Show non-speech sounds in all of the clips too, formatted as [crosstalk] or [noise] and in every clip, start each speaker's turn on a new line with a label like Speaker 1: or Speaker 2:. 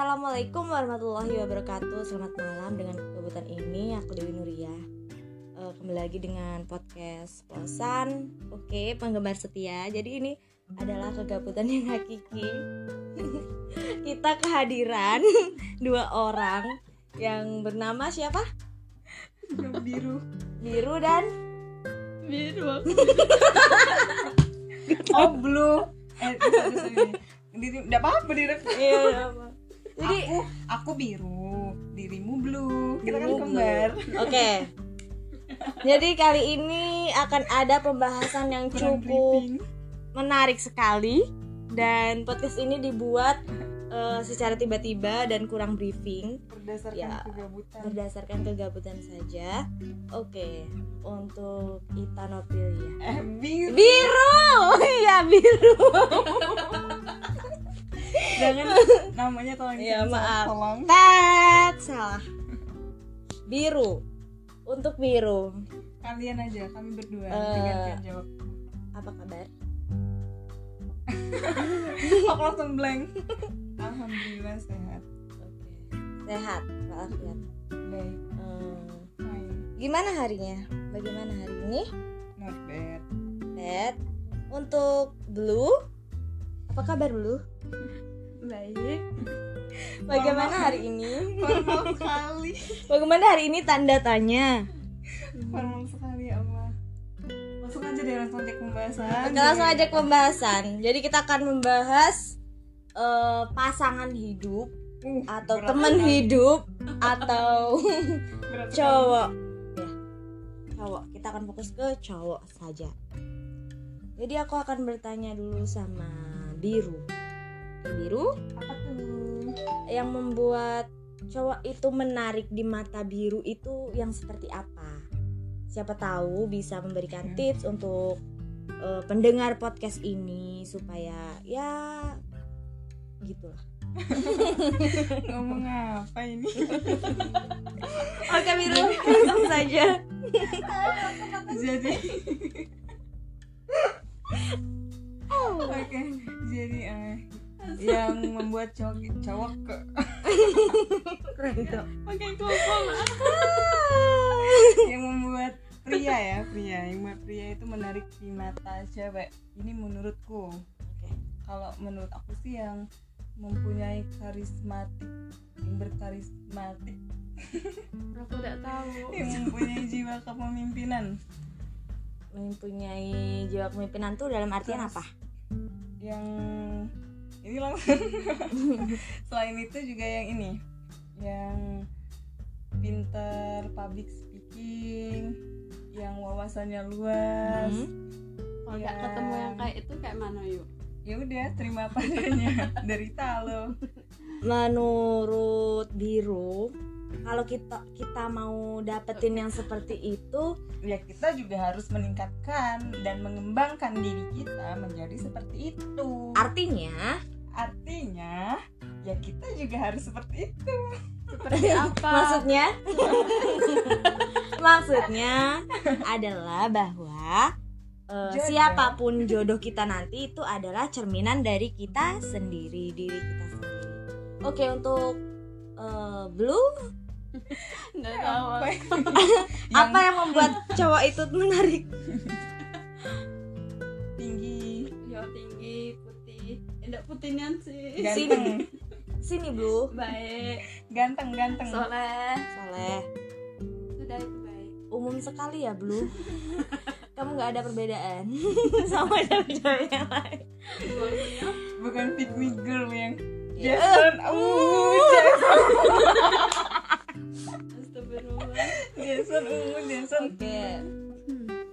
Speaker 1: Assalamualaikum warahmatullahi wabarakatuh. Selamat malam dengan kegabutan ini. Aku Dewi Nuria. Uh, Kembali lagi dengan podcast Posan. Oke penggemar setia. Jadi ini adalah kegabutan yang hakiki. [laughs] Kita kehadiran [laughs] Dua orang Yang bernama siapa?
Speaker 2: biru.
Speaker 1: Biru dan?
Speaker 2: Biru. [laughs] Oh blue. Eh nggak apa-apa direkam
Speaker 1: Iya apa? Jadi
Speaker 2: aku aku biru dirimu blue kita kan kembar
Speaker 1: Oke. Jadi kali ini akan ada pembahasan yang cukup menarik sekali dan podcast ini dibuat eh, secara tiba-tiba dan kurang briefing
Speaker 2: berdasarkan
Speaker 1: Ya.
Speaker 2: kegabutan
Speaker 1: berdasarkan kegabutan saja. Oke, untuk Ita Nopilia.
Speaker 2: eh biru
Speaker 1: Biru, [laughs] iya biru. [laughs]
Speaker 2: jangan namanya tolong
Speaker 1: Iya,
Speaker 2: disensor,
Speaker 1: maaf.
Speaker 2: tolong
Speaker 1: Tet, salah. Biru. Untuk biru,
Speaker 2: kalian aja kami berdua tinggalkan jawab
Speaker 1: apa kabar? [laughs]
Speaker 2: aku langsung blank alhamdulillah sehat
Speaker 1: Oke. Sehat, walafiat.
Speaker 2: baik
Speaker 1: Hmm,
Speaker 2: fine
Speaker 1: gimana harinya? Bagaimana hari ini?
Speaker 2: not bad
Speaker 1: Pet. Untuk Blue, apa kabar Blue?
Speaker 2: Baik
Speaker 1: Bagaimana hari ini?
Speaker 2: formal sekali
Speaker 1: Bagaimana hari ini tanda tanya?
Speaker 2: formal sekali ya Allah langsung aja deh langsung cek pembahasan
Speaker 1: Kita langsung aja ke pembahasan. Jadi kita akan membahas eh, pasangan hidup
Speaker 2: Uh,
Speaker 1: atau teman hidup [laughs] atau
Speaker 2: Berat
Speaker 1: cowok. Ya. Cowok. Kita akan fokus ke cowok saja. Jadi aku akan bertanya dulu sama Biru. Biru,
Speaker 2: apa tuh
Speaker 1: yang membuat cowok itu menarik di mata biru itu yang seperti apa? Siapa tahu bisa memberikan tips untuk eh, pendengar podcast ini supaya ya gitulah. [laughs]
Speaker 2: ngomong apa ini [laughs]
Speaker 1: Oke biru langsung saja.
Speaker 2: jadi [laughs] oke jadi eh, yang membuat cowok cowok ke [laughs]
Speaker 1: Keren tuh.
Speaker 2: oke yang membuat pria ya pria. Yang membuat pria itu menarik di mata cewek. Ini menurutku.
Speaker 1: Oke.
Speaker 2: kalau menurut aku sih yang mempunyai karismatik yang berkarismatik.
Speaker 3: Aku tidak tahu.
Speaker 2: Yang mempunyai jiwa kepemimpinan.
Speaker 1: Mempunyai jiwa kepemimpinan tuh dalam artian apa?
Speaker 2: yang ini langsung [laughs] selain itu juga yang ini yang pintar public speaking yang wawasannya luas.
Speaker 1: Hmm.
Speaker 3: kalau nggak
Speaker 2: Ya.
Speaker 3: ketemu yang kayak itu kayak mana yuk?
Speaker 2: Ya udah terima apa adanya [laughs] derita lo
Speaker 1: Menurut biru, kalau kita kita mau dapetin yang seperti itu,
Speaker 2: ya kita juga harus meningkatkan dan mengembangkan diri kita menjadi seperti itu.
Speaker 1: artinya
Speaker 2: artinya ya kita juga harus seperti itu.
Speaker 3: Seperti [laughs] apa?
Speaker 1: Maksudnya? Maksudnya adalah bahwa eh,
Speaker 2: Jodoh.
Speaker 1: siapa pun jodoh kita nanti itu adalah cerminan dari kita sendiri diri kita sendiri. Oke untuk eh, blue?
Speaker 3: Nggak tahu.
Speaker 2: Apa? [laughs]
Speaker 1: Apa yang membuat cowok itu menarik [laughs]
Speaker 3: putihnya sih?
Speaker 2: Ganteng.
Speaker 1: Sini. Blue
Speaker 3: baik.
Speaker 2: Ganteng ganteng.
Speaker 3: Soleh.
Speaker 1: Soleh.
Speaker 3: Sudah itu baik.
Speaker 1: Umum sekali ya blue [laughs] kamu nggak ada perbedaan. [laughs] Sama cewek-cewek yang lain.
Speaker 2: Bukan pick me girl yang
Speaker 1: Ya.
Speaker 2: Jason. Uh. Jason. [laughs]
Speaker 3: Astagfirullah.
Speaker 2: Jason uh Jason.
Speaker 1: Oke.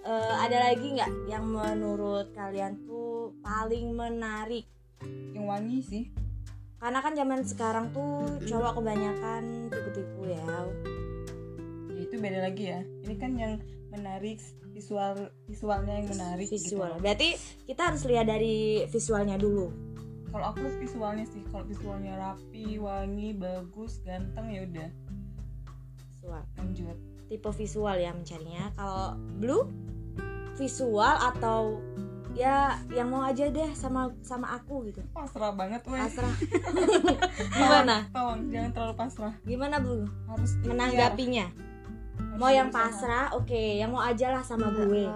Speaker 1: Eh, ada lagi nggak yang menurut kalian tuh paling menarik?
Speaker 2: Yang wangi sih
Speaker 1: Karena kan zaman sekarang tuh cowok kebanyakan tipu-tipu ya.
Speaker 2: ya itu beda lagi ya ini kan yang menarik visual visualnya yang menarik
Speaker 1: Visual.
Speaker 2: gitu.
Speaker 1: Berarti kita harus lihat dari visualnya dulu.
Speaker 2: kalau aku visualnya sih kalau visualnya rapi wangi bagus ganteng ya udah
Speaker 1: Visual.
Speaker 2: lanjut
Speaker 1: Tipe visual ya mencarinya. Kalau blue visual atau ya yang mau aja deh sama sama aku gitu.
Speaker 2: Pasrah banget weh.
Speaker 1: Pasrah. [laughs] Gimana?
Speaker 2: tolong jangan terlalu pasrah.
Speaker 1: Gimana bu?
Speaker 2: Harus
Speaker 1: menanggapinya?
Speaker 2: Harus
Speaker 1: mau yang pasrah oke. Yang mau aja lah sama gue.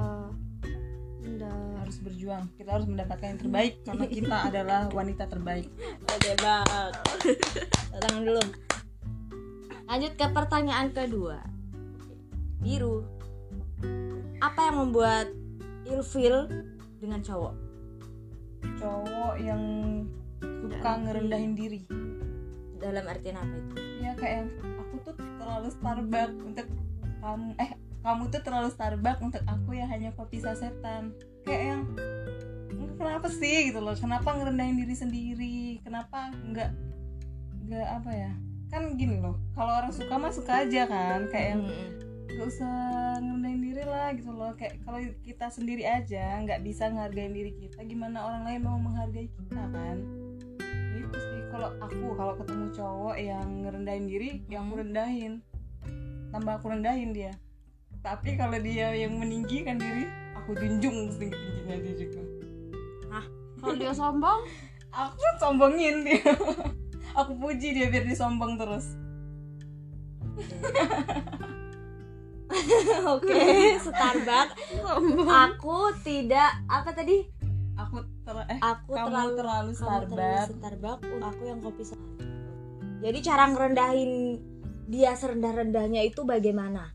Speaker 3: Enggak.
Speaker 2: harus berjuang. Kita harus mendapatkan yang terbaik. Karena kita [laughs] adalah wanita terbaik.
Speaker 1: Oke banget. Tangan dulu. Lanjut ke pertanyaan kedua. Biru. Apa yang membuat ilfil dengan cowok?
Speaker 2: cowok yang suka ngerendahin diri.
Speaker 1: Dalam artian apa itu?
Speaker 2: ya kayak yang, aku tuh terlalu Starbucks untuk kamu eh kamu tuh terlalu Starbucks untuk aku ya hanya kopi sasetan. Kayak yang kenapa sih? gitu loh. Kenapa ngerendahin diri sendiri? Kenapa nggak nggak apa ya? Kan gini loh kalau orang suka mah suka aja kan. Kayak yang. Nggak usah ngerendahin diri lah gitu loh. Kayak kalau kita sendiri aja nggak bisa ngehargain diri kita gimana orang lain mau menghargai kita kan? Itu sih. Kalau aku kalau ketemu cowok yang ngerendahin diri yang aku rendahin. Tambah aku rendahin dia. Tapi kalau dia yang meninggikan diri aku junjung setinggi tingginya dia juga.
Speaker 3: Kalau dia sombong, [laughs]
Speaker 2: aku sombongin dia. [laughs] Aku puji dia biar disombong terus [laughs]
Speaker 1: Oke, Starbucks.
Speaker 3: sombong.
Speaker 1: Aku tidak apa tadi?
Speaker 2: aku ter eh
Speaker 1: Aku
Speaker 2: kamu
Speaker 1: terlalu
Speaker 2: terlalu Starbucks
Speaker 1: Starbucks. Aku yang kopi. Jadi cara ngerendahin dia serendah-rendahnya itu bagaimana?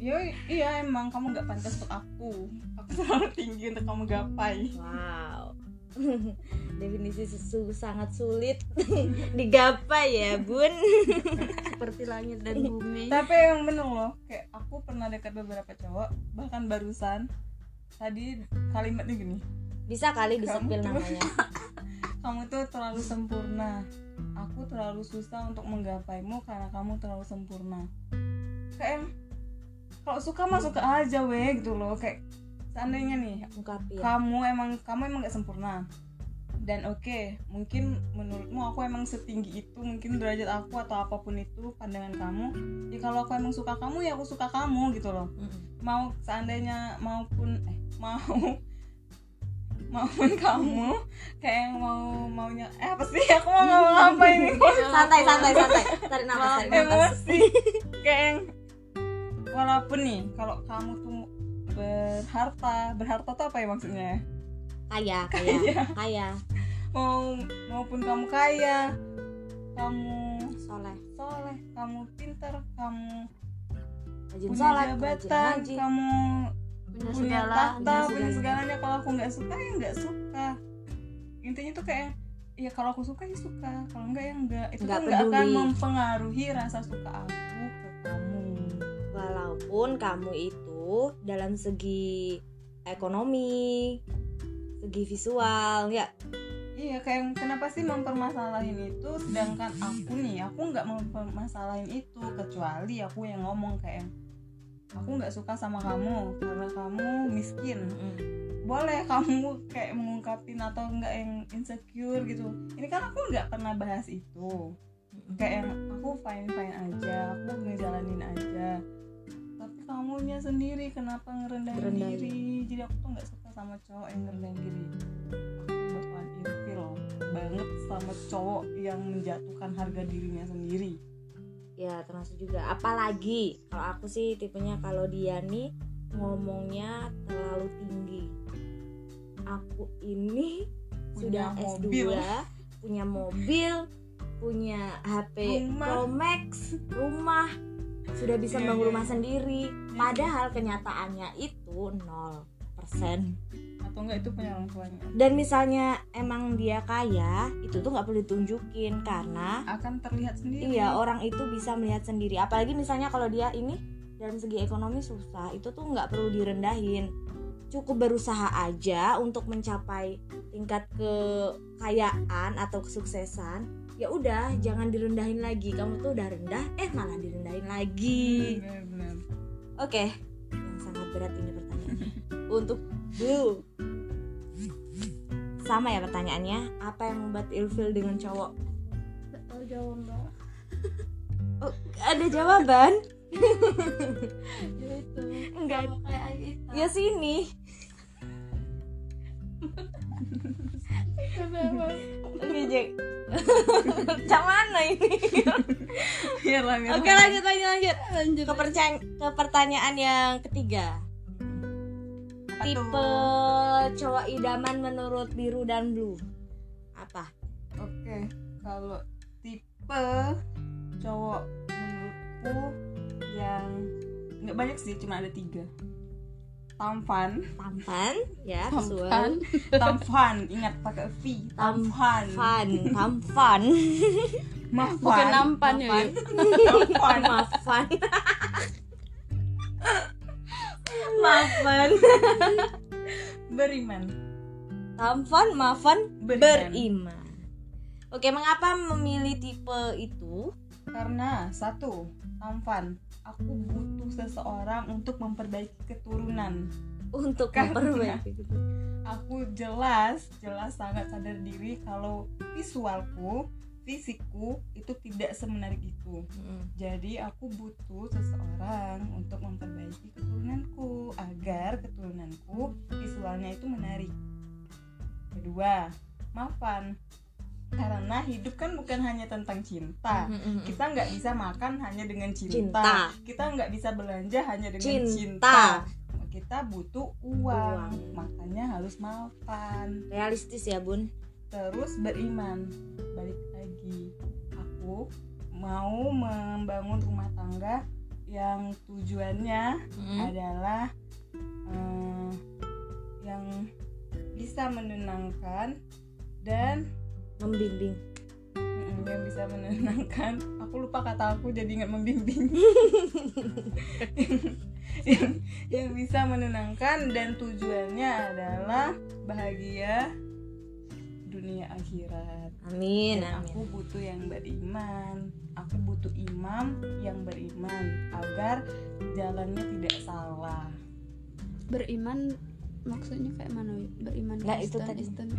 Speaker 2: Yo, iya emang kamu nggak pantas untuk aku. Aku terlalu tinggi untuk kamu gapai.
Speaker 1: Wow. [laughs] Definisi susu sangat sulit [laughs] digapai ya, Bun.
Speaker 3: seperti langit dan bumi.
Speaker 2: Tapi yang bener loh, kayak aku pernah dekat beberapa cowok, bahkan barusan tadi kalimatnya gini,
Speaker 1: Bisa kali disepil namanya. [laughs]
Speaker 2: kamu tuh terlalu sempurna. Aku terlalu susah untuk menggapaimu karena kamu terlalu sempurna. Kayak kalau suka mah suka aja weh gitu loh, kayak seandainya nih
Speaker 1: Ungkapin.
Speaker 2: kamu emang kamu emang gak sempurna dan oke mungkin menurutmu aku emang setinggi itu mungkin derajat aku atau apa pun itu pandangan kamu ya kalau aku emang suka kamu ya aku suka kamu gitu loh
Speaker 1: Mm-mm.
Speaker 2: mau seandainya maupun eh mau [laughs] maupun kamu kayak yang mau maunya eh apa sih aku mau ngomong apa ini [laughs]
Speaker 1: Santai, santai, santai. Tarik nafas, tarik nafas.
Speaker 2: emosi kayak yang walaupun nih kalau kamu tuh berharta berharta tuh apa ya maksudnya [laughs]
Speaker 1: Kaya, kaya, kaya.
Speaker 2: mau maupun kamu kaya kamu
Speaker 1: Soleh.
Speaker 2: soleh kamu pintar kamu
Speaker 1: Rajin
Speaker 2: punya
Speaker 1: sholat,
Speaker 2: jabatan
Speaker 1: ngaji.
Speaker 2: kamu
Speaker 3: Punya
Speaker 2: punya
Speaker 3: segala.
Speaker 2: tahta
Speaker 1: punya
Speaker 2: punya
Speaker 1: segala.
Speaker 2: segalanya kalau aku nggak suka ya nggak suka intinya tuh kayak ya kalau aku suka ya suka kalau enggak ya enggak itu
Speaker 1: Nggak
Speaker 2: tuh nggak akan mempengaruhi rasa suka aku ke kamu
Speaker 1: Walaupun kamu itu dalam segi ekonomi, segi visual, ya.
Speaker 2: Iya kayak kenapa sih mempermasalahin itu? Sedangkan aku nih aku nggak mempermasalahin itu kecuali aku yang ngomong kayak aku nggak suka sama kamu karena kamu miskin.
Speaker 1: Mm,
Speaker 2: boleh kamu kayak mengungkapin atau enggak yang insecure gitu. Ini kan aku nggak pernah bahas itu. Kayak yang aku fine fine aja aku ngejalanin aja tapi kamunya sendiri kenapa ngerendahin
Speaker 1: Ngerendahin.
Speaker 2: diri jadi aku tuh nggak suka sama cowok yang ngerendahin diri aku bakalan ilfil banget sama cowok yang menjatuhkan harga dirinya sendiri
Speaker 1: ya termasuk juga. Apalagi kalau aku sih tipenya kalau dia nih ngomongnya terlalu tinggi. Aku ini
Speaker 2: Punya
Speaker 1: sudah S2,
Speaker 2: mobil.
Speaker 1: punya mobil, punya HP
Speaker 2: Rumah.
Speaker 1: Pro Max, rumah, sudah bisa
Speaker 2: Iya,
Speaker 1: membangun
Speaker 2: iya,
Speaker 1: rumah
Speaker 2: iya.
Speaker 1: sendiri. Padahal kenyataannya itu 0%.
Speaker 2: atau enggak itu punya orang tuanya
Speaker 1: Dan misalnya emang dia kaya, itu tuh nggak perlu ditunjukin karena
Speaker 2: akan terlihat sendiri
Speaker 1: iya orang itu bisa melihat sendiri. Apalagi misalnya kalau dia ini dalam segi ekonomi susah, itu tuh nggak perlu direndahin. Cukup berusaha aja untuk mencapai tingkat kekayaan atau kesuksesan. Ya udah, jangan direndahin lagi. Kamu tuh udah rendah, eh malah direndahin lagi. Oke, yang sangat berat ini pertanyaannya. [laughs] Untuk Bill. Sama ya pertanyaannya, apa yang membuat ilfil dengan cowok?
Speaker 3: Nggak tahu jawaban. [laughs]
Speaker 1: Oh, ada jawaban? [laughs]
Speaker 3: Ya itu.
Speaker 1: Enggak.
Speaker 3: Kayak.
Speaker 1: Ya sini.
Speaker 3: Kenapa?
Speaker 1: Oke Jack Cak mana ini
Speaker 2: Biar lah, biar
Speaker 1: Oke lanjut lanjut lanjut
Speaker 3: Lanjut.
Speaker 1: ke, percaya- ke pertanyaan yang ketiga
Speaker 2: Apa
Speaker 1: Tipe
Speaker 2: tuh?
Speaker 1: cowok idaman menurut biru dan blue Apa?
Speaker 2: Oke, kalau tipe cowok menurutku yang nggak banyak sih, cuma ada tiga. Tampan,
Speaker 1: Tampan ya
Speaker 3: Tampan.
Speaker 2: tampan, ingat pakai V. Tampan,
Speaker 1: Fun Tampan
Speaker 2: mafan,
Speaker 3: Bukan nampan ya.
Speaker 1: Nampan.
Speaker 3: Yuk.
Speaker 2: tampan,
Speaker 1: Maafan Maafan
Speaker 2: beriman.
Speaker 1: Tampan, maafan,
Speaker 2: Beriman.
Speaker 1: beriman Oke, mengapa memilih tipe itu?
Speaker 2: Karena satu, tampan. Aku butuh seseorang untuk memperbaiki keturunan.
Speaker 1: Untuk
Speaker 2: Karena-
Speaker 1: memperbaiki [laughs]
Speaker 2: Aku jelas, jelas sangat sadar diri kalau visualku, fisikku itu tidak semenarik itu.
Speaker 1: Mm.
Speaker 2: Jadi aku butuh seseorang untuk memperbaiki keturunanku agar keturunanku visualnya itu menarik. Kedua, maafan. Karena hidup kan bukan hanya tentang cinta.
Speaker 1: Mm-mm.
Speaker 2: Kita nggak bisa makan hanya dengan cinta.
Speaker 1: Cinta.
Speaker 2: Kita nggak bisa belanja hanya dengan
Speaker 1: Cinta.
Speaker 2: cinta. Kita butuh uang,
Speaker 1: Uang.
Speaker 2: makanya harus maafan.
Speaker 1: Realistis ya, Bun.
Speaker 2: terus beriman balik lagi aku mau membangun rumah tangga yang tujuannya
Speaker 1: Mm.
Speaker 2: adalah eh, yang bisa menenangkan dan
Speaker 1: Membimbing.
Speaker 2: mm, yang bisa menenangkan aku lupa kata aku jadi ingat membimbing [laughs] yang, yang bisa menenangkan dan tujuannya adalah bahagia dunia akhirat
Speaker 1: Amin,
Speaker 2: Dan aku
Speaker 1: amin.
Speaker 2: butuh yang beriman. Aku butuh imam yang beriman agar jalannya tidak salah.
Speaker 3: Beriman maksudnya kayak mana? Beriman
Speaker 1: Nggak, itu tadi.
Speaker 3: Kristen.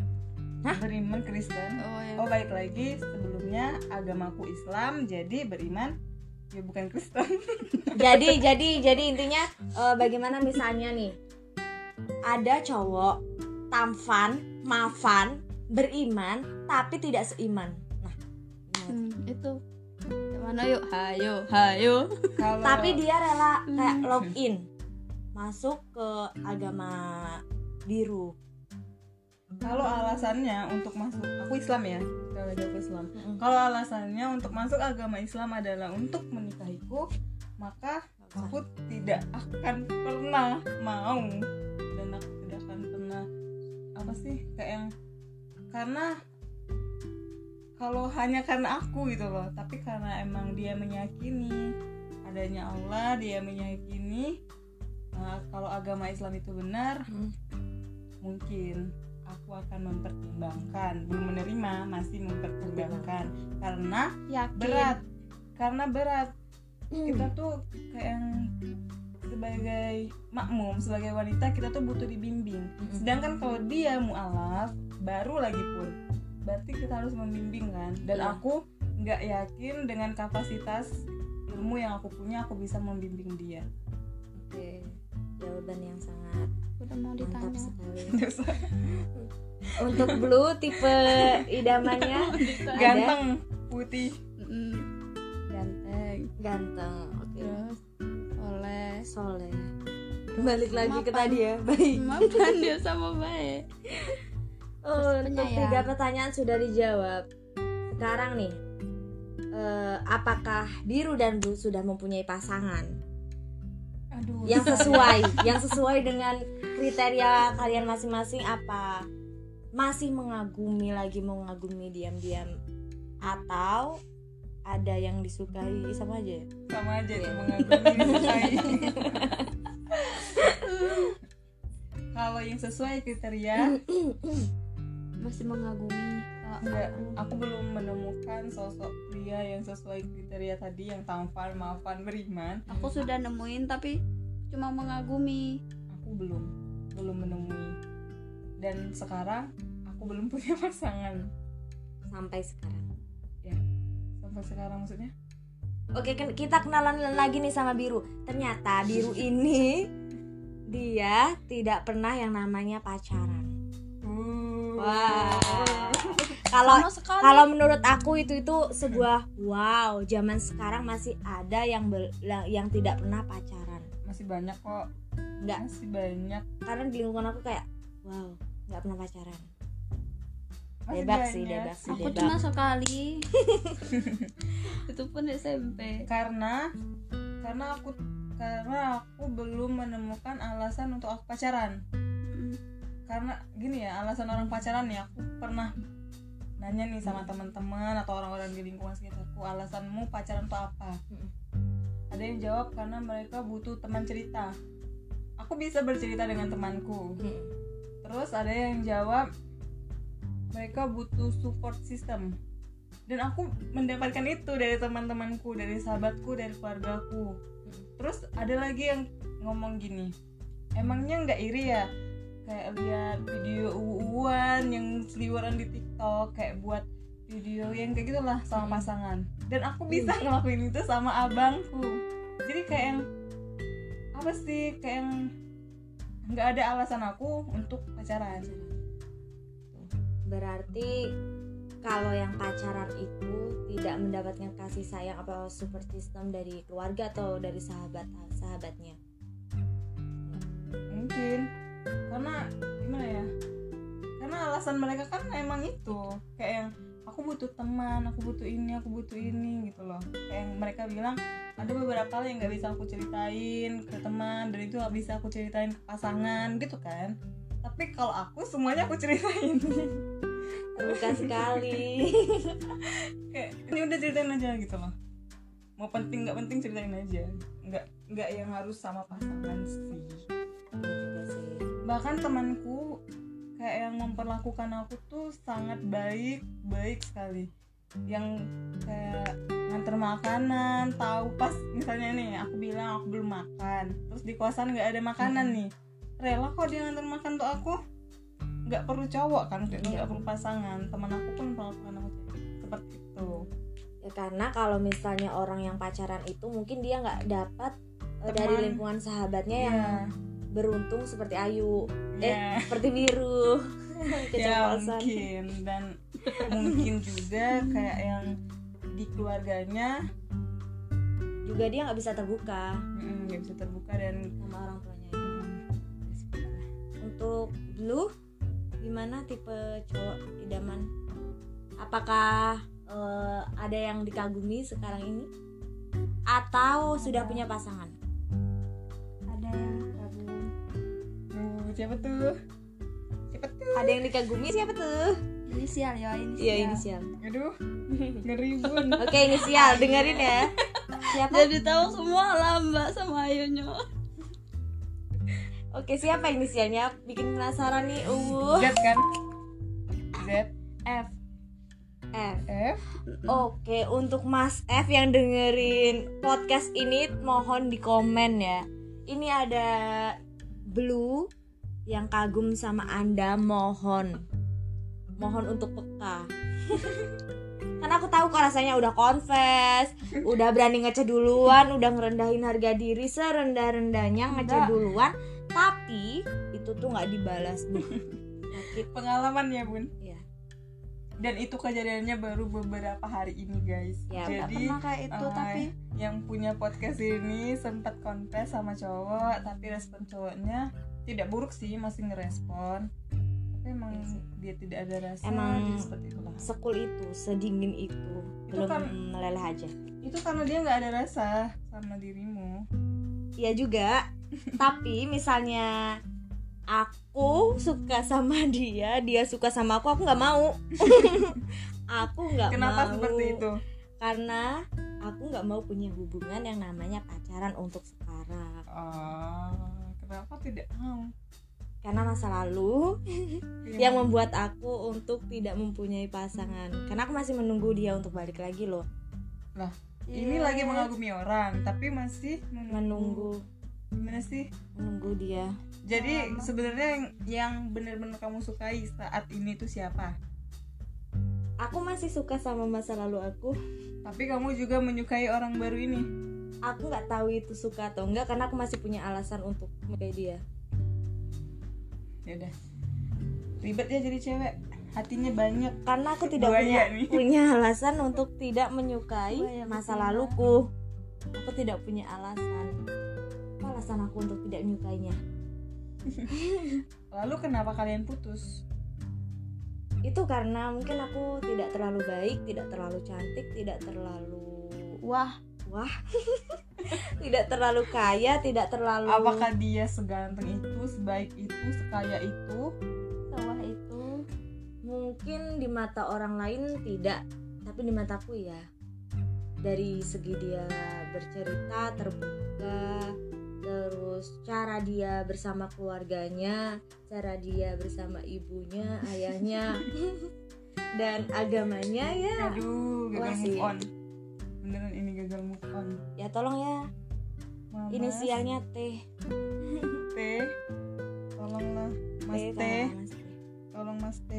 Speaker 2: Beriman Kristen.
Speaker 3: Oh ya.
Speaker 2: Oh baik lagi sebelumnya agamaku Islam jadi beriman ya bukan Kristen. [laughs]
Speaker 1: Jadi, jadi, jadi intinya eh, bagaimana misalnya nih ada cowok tampan, maafan, beriman, tapi tidak seiman. Nah?
Speaker 3: Hmm, itu. Mana yuk? Hayo, hayo.
Speaker 2: Kalau
Speaker 1: tapi dia rela kayak
Speaker 3: Hmm.
Speaker 1: login masuk ke agama biru.
Speaker 2: Kalau alasannya untuk masuk aku Islam ya kalau aku Islam.
Speaker 1: Mm-mm.
Speaker 2: Kalau alasannya untuk masuk agama Islam adalah untuk menikahiku, maka aku tidak akan pernah mau dan aku tidak akan pernah apa sih kayak yang karena kalau hanya karena aku gitu loh tapi karena emang dia meyakini adanya Allah dia meyakini uh, kalau agama Islam itu benar
Speaker 1: Mm.
Speaker 2: mungkin aku akan mempertimbangkan belum menerima masih mempertimbangkan karena
Speaker 3: Yakin.
Speaker 2: berat karena berat
Speaker 1: Hmm.
Speaker 2: kita tuh kayak yang sebagai makmum sebagai wanita kita tuh butuh dibimbing
Speaker 1: Mm-mm.
Speaker 2: sedangkan kalau dia mualaf baru lagi pun berarti kita harus membimbing kan dan
Speaker 1: Iya.
Speaker 2: aku nggak yakin dengan kapasitas ilmu yang aku punya aku bisa membimbing dia
Speaker 1: Oke, jawaban yang sangat
Speaker 3: Udah mau ditanya. [laughs]
Speaker 1: Untuk blue tipe idamannya
Speaker 2: ganteng putih
Speaker 3: Mm, Ganteng.
Speaker 1: ganteng. Oke.
Speaker 3: Terus oleh
Speaker 1: Soleh. Balik lagi ke
Speaker 3: Mapan.
Speaker 1: tadi ya. Baik.
Speaker 3: maafkan dia [laughs] sama baik.
Speaker 1: Oh, untuk tiga pertanyaan sudah dijawab. Sekarang nih, eh, apakah biru dan blue sudah mempunyai pasangan
Speaker 2: aduh
Speaker 1: yang sesuai, [laughs] yang sesuai dengan kriteria kalian masing-masing? Apa masih mengagumi lagi mengagumi diam-diam atau ada yang disukai sama aja? ya?
Speaker 2: sama aja itu mengagumi [laughs] disukai. kalau yang sesuai kriteria
Speaker 3: Masih mengagumi.
Speaker 2: Enggak
Speaker 3: aku,
Speaker 2: aku belum menemukan sosok pria yang sesuai kriteria tadi yang tampan maafan beriman
Speaker 3: aku sudah nemuin tapi cuma mengagumi.
Speaker 2: aku belum belum menemui dan sekarang aku belum punya [laughs] pasangan
Speaker 1: Sampai sekarang.
Speaker 2: sampai sekarang maksudnya
Speaker 1: Oke, kan kita kenalan lagi nih sama Biru. Ternyata Biru ini dia tidak pernah yang namanya pacaran. Wah. Kalau
Speaker 3: Sama sekali.
Speaker 1: kalau menurut aku itu itu sebuah wow, zaman sekarang masih ada yang bel- yang tidak pernah pacaran.
Speaker 2: masih banyak kok
Speaker 1: Enggak,
Speaker 2: masih banyak
Speaker 1: karena di lingkungan aku kayak wow, nggak pernah pacaran.
Speaker 2: masih
Speaker 1: Debak sih,
Speaker 2: banyak.
Speaker 1: debak sih,
Speaker 3: Aku
Speaker 1: debak.
Speaker 3: cuma sekali. itu pun SMP.
Speaker 2: karena karena aku karena aku belum menemukan alasan untuk aku pacaran
Speaker 3: Mm.
Speaker 2: karena gini ya alasan orang pacaran ya aku pernah nanya nih sama teman-teman atau orang-orang di lingkungan sekitarku alasanmu pacaran tuh apa
Speaker 1: Mm.
Speaker 2: ada yang jawab karena mereka butuh teman cerita aku bisa bercerita dengan temanku.
Speaker 1: Hmm.
Speaker 2: terus ada yang jawab mereka butuh support system. Dan aku mendapatkan itu dari teman-temanku dari sahabatku dari keluargaku. Terus ada lagi yang ngomong gini emangnya nggak iri ya? Kayak lihat video uwan yang seliweran di TikTok kayak buat video yang kayak gitulah sama pasangan. Dan aku bisa ngelakuin itu sama abangku. Jadi kayak yang apa sih kayak yang nggak ada alasan aku untuk pacaran?
Speaker 1: Berarti kalau yang pacaran itu tidak mendapatkan kasih sayang atau support system dari keluarga atau dari sahabat sahabatnya.
Speaker 2: mungkin. Karena gimana ya? Karena alasan mereka kan emang itu. Kayak yang aku butuh teman aku butuh ini aku butuh ini gitu loh. Kayak yang mereka bilang ada beberapa hal yang nggak bisa aku ceritain ke teman dan itu nggak bisa aku ceritain ke pasangan gitu kan. Tapi kalau aku semuanya aku ceritain.
Speaker 1: Terbuka sekali. [laughs]
Speaker 2: kayak ini udah ceritain aja gitu loh. Mau penting nggak penting ceritain aja. Nggak nggak yang harus sama pasangan sih.
Speaker 1: Iya
Speaker 2: bahkan temanku kayak yang memperlakukan aku tuh sangat baik baik sekali. Yang kayak nganter makanan tahu pas misalnya nih aku bilang aku belum makan terus di kosan nggak ada makanan nih. Rela kok dia nganter makan untuk aku. Nggak perlu cowok kan
Speaker 1: Iya.
Speaker 2: nggak perlu pasangan. Teman aku pun memperlakukan aku seperti itu.
Speaker 1: Ya karena kalau misalnya orang yang pacaran itu mungkin dia nggak dapat eh, dari
Speaker 2: Teman.
Speaker 1: lingkungan sahabatnya yang
Speaker 2: ya
Speaker 1: beruntung seperti Ayu, eh
Speaker 2: ya,
Speaker 1: seperti Biru, [laughs]
Speaker 2: ya mungkin dan mungkin juga kayak yang di keluarganya
Speaker 1: Juga dia nggak bisa terbuka
Speaker 2: mm, nggak bisa terbuka dan
Speaker 1: sama orang tuanya. Untuk Blue, gimana tipe cowok idaman? Apakah eh, ada yang dikagumi sekarang ini? Atau sudah punya pasangan?
Speaker 3: Ada yang.
Speaker 2: Uh, siapa tuh? Siapa tuh?
Speaker 1: Ada yang dikagumi siapa tuh?
Speaker 3: Inisial ya inisial.
Speaker 1: Iya inisial.
Speaker 2: Aduh, ngeri bun. [laughs]
Speaker 1: Oke inisial, dengerin ya. Siapa?
Speaker 3: Jadi tahu semua lah Mbak sama Ayunya.
Speaker 1: Oke siapa inisialnya? Bikin penasaran nih. Uh.
Speaker 2: Z kan? Z
Speaker 1: F. F.
Speaker 2: F
Speaker 1: Oke, untuk Mas F yang dengerin podcast ini mohon di komen ya. Ini ada Blue yang kagum sama Anda, mohon. Mohon untuk peka. [laughs] Karena aku tahu kok rasanya udah confess, udah berani ngeceh duluan, udah ngerendahin harga diri serendah-rendahnya ngeceh
Speaker 3: Enggak.
Speaker 1: duluan, tapi itu tuh nggak dibalas, Bu.
Speaker 2: Pengalaman ya bun.
Speaker 1: Iya.
Speaker 2: Dan itu kejadiannya baru beberapa hari ini guys.
Speaker 1: Ya,
Speaker 2: Jadi
Speaker 3: pernah kayak itu
Speaker 2: eh,
Speaker 3: tapi
Speaker 2: yang punya podcast ini sempat confess sama cowok, tapi respon cowoknya tidak buruk sih, masih ngerespon. Tapi emang
Speaker 1: Iya sih.
Speaker 2: dia tidak ada rasa.
Speaker 1: Emang
Speaker 2: seperti itulah.
Speaker 1: sekul itu, sedingin itu,
Speaker 2: Itu
Speaker 1: belum
Speaker 2: kan-
Speaker 1: meleleh aja.
Speaker 2: Itu karena dia nggak ada rasa sama dirimu.
Speaker 1: Iya juga. [laughs] Tapi misalnya aku suka sama dia, dia suka sama aku, aku nggak mau. [laughs] aku nggak mau.
Speaker 2: Kenapa seperti itu?
Speaker 1: Karena aku nggak mau punya hubungan yang namanya pacaran untuk sekarang.
Speaker 2: Oh, kenapa tidak mau?
Speaker 1: Karena masa lalu
Speaker 2: Iya.
Speaker 1: yang membuat aku untuk tidak mempunyai pasangan. Karena aku masih menunggu dia untuk balik lagi loh.
Speaker 2: ini
Speaker 3: Iya.
Speaker 2: lagi mengagumi orang, tapi masih menunggu.
Speaker 1: Menunggu,
Speaker 2: Gimana sih?
Speaker 1: menunggu dia.
Speaker 2: Jadi sebenarnya yang, yang benar-benar kamu sukai saat ini tuh siapa?
Speaker 1: Aku masih suka sama masa lalu aku.
Speaker 2: Tapi kamu juga menyukai orang baru ini.
Speaker 1: Aku nggak tahu itu suka atau enggak karena aku masih punya alasan untuk menyukai dia.
Speaker 2: Ya udah. Ribet ya jadi cewek. hatinya banyak
Speaker 1: karena aku tidak
Speaker 2: Buaya
Speaker 1: punya
Speaker 2: nih. [laughs]
Speaker 1: punya alasan untuk tidak menyukai
Speaker 3: Buaya
Speaker 1: masa laluku aku tidak punya alasan apa alasan aku untuk tidak menyukainya [laughs]
Speaker 2: lalu kenapa kalian putus
Speaker 1: itu karena mungkin aku tidak terlalu baik tidak terlalu cantik tidak terlalu
Speaker 3: wah
Speaker 1: wah. [laughs] Tidak terlalu kaya tidak terlalu
Speaker 2: apakah dia seganteng itu sebaik itu sekaya itu?
Speaker 3: Sawah itu.
Speaker 1: Mungkin di mata orang lain tidak tapi di mataku ya. Dari segi dia bercerita terbuka terus cara dia bersama keluarganya cara dia bersama ibunya ayahnya [laughs] dan agamanya ya.
Speaker 2: Aduh
Speaker 1: Wah
Speaker 2: gagal
Speaker 1: sih.
Speaker 2: move on beneran ini gagal move on.
Speaker 1: Ya tolong ya.
Speaker 2: Mama,
Speaker 1: inisialnya T
Speaker 2: T tolonglah Mas
Speaker 1: T
Speaker 2: T
Speaker 1: tolong Mas T.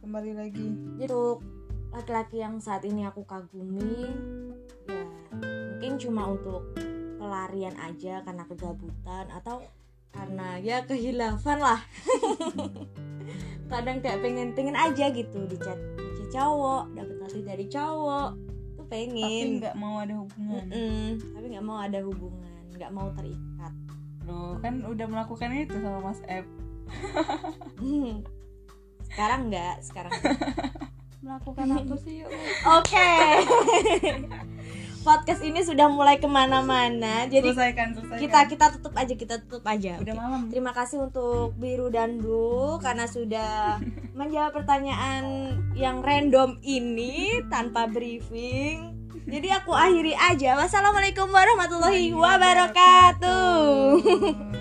Speaker 2: kembali lagi.
Speaker 1: Untuk laki-laki yang saat ini aku kagumi ya mungkin cuma untuk pelarian aja karena kegabutan atau karena ya kehilafan lah [laughs] kadang kayak pengen pengen aja gitu dicat dicat cowok dapat hati dari cowok tuh
Speaker 2: tapi
Speaker 1: pengen
Speaker 2: nggak mau ada hubungan.
Speaker 1: Mm-mm, tapi nggak mau ada hubungan nggak mau terikat.
Speaker 2: Loh kan udah melakukan itu sama Mas F
Speaker 1: sekarang nggak sekarang [laughs]
Speaker 3: melakukan apa sih yuk?
Speaker 1: Oke. Podcast ini sudah mulai ke mana-mana. Jadi
Speaker 2: selesaikan selesaikan.
Speaker 1: kita kita tutup aja, kita tutup aja.
Speaker 2: udah
Speaker 1: Oke.
Speaker 2: malam.
Speaker 1: Terima kasih untuk Biru dan Du karena sudah [laughs] menjawab pertanyaan yang random ini tanpa briefing. Jadi aku akhiri aja. Wassalamualaikum warahmatullahi wabarakatuh. [laughs]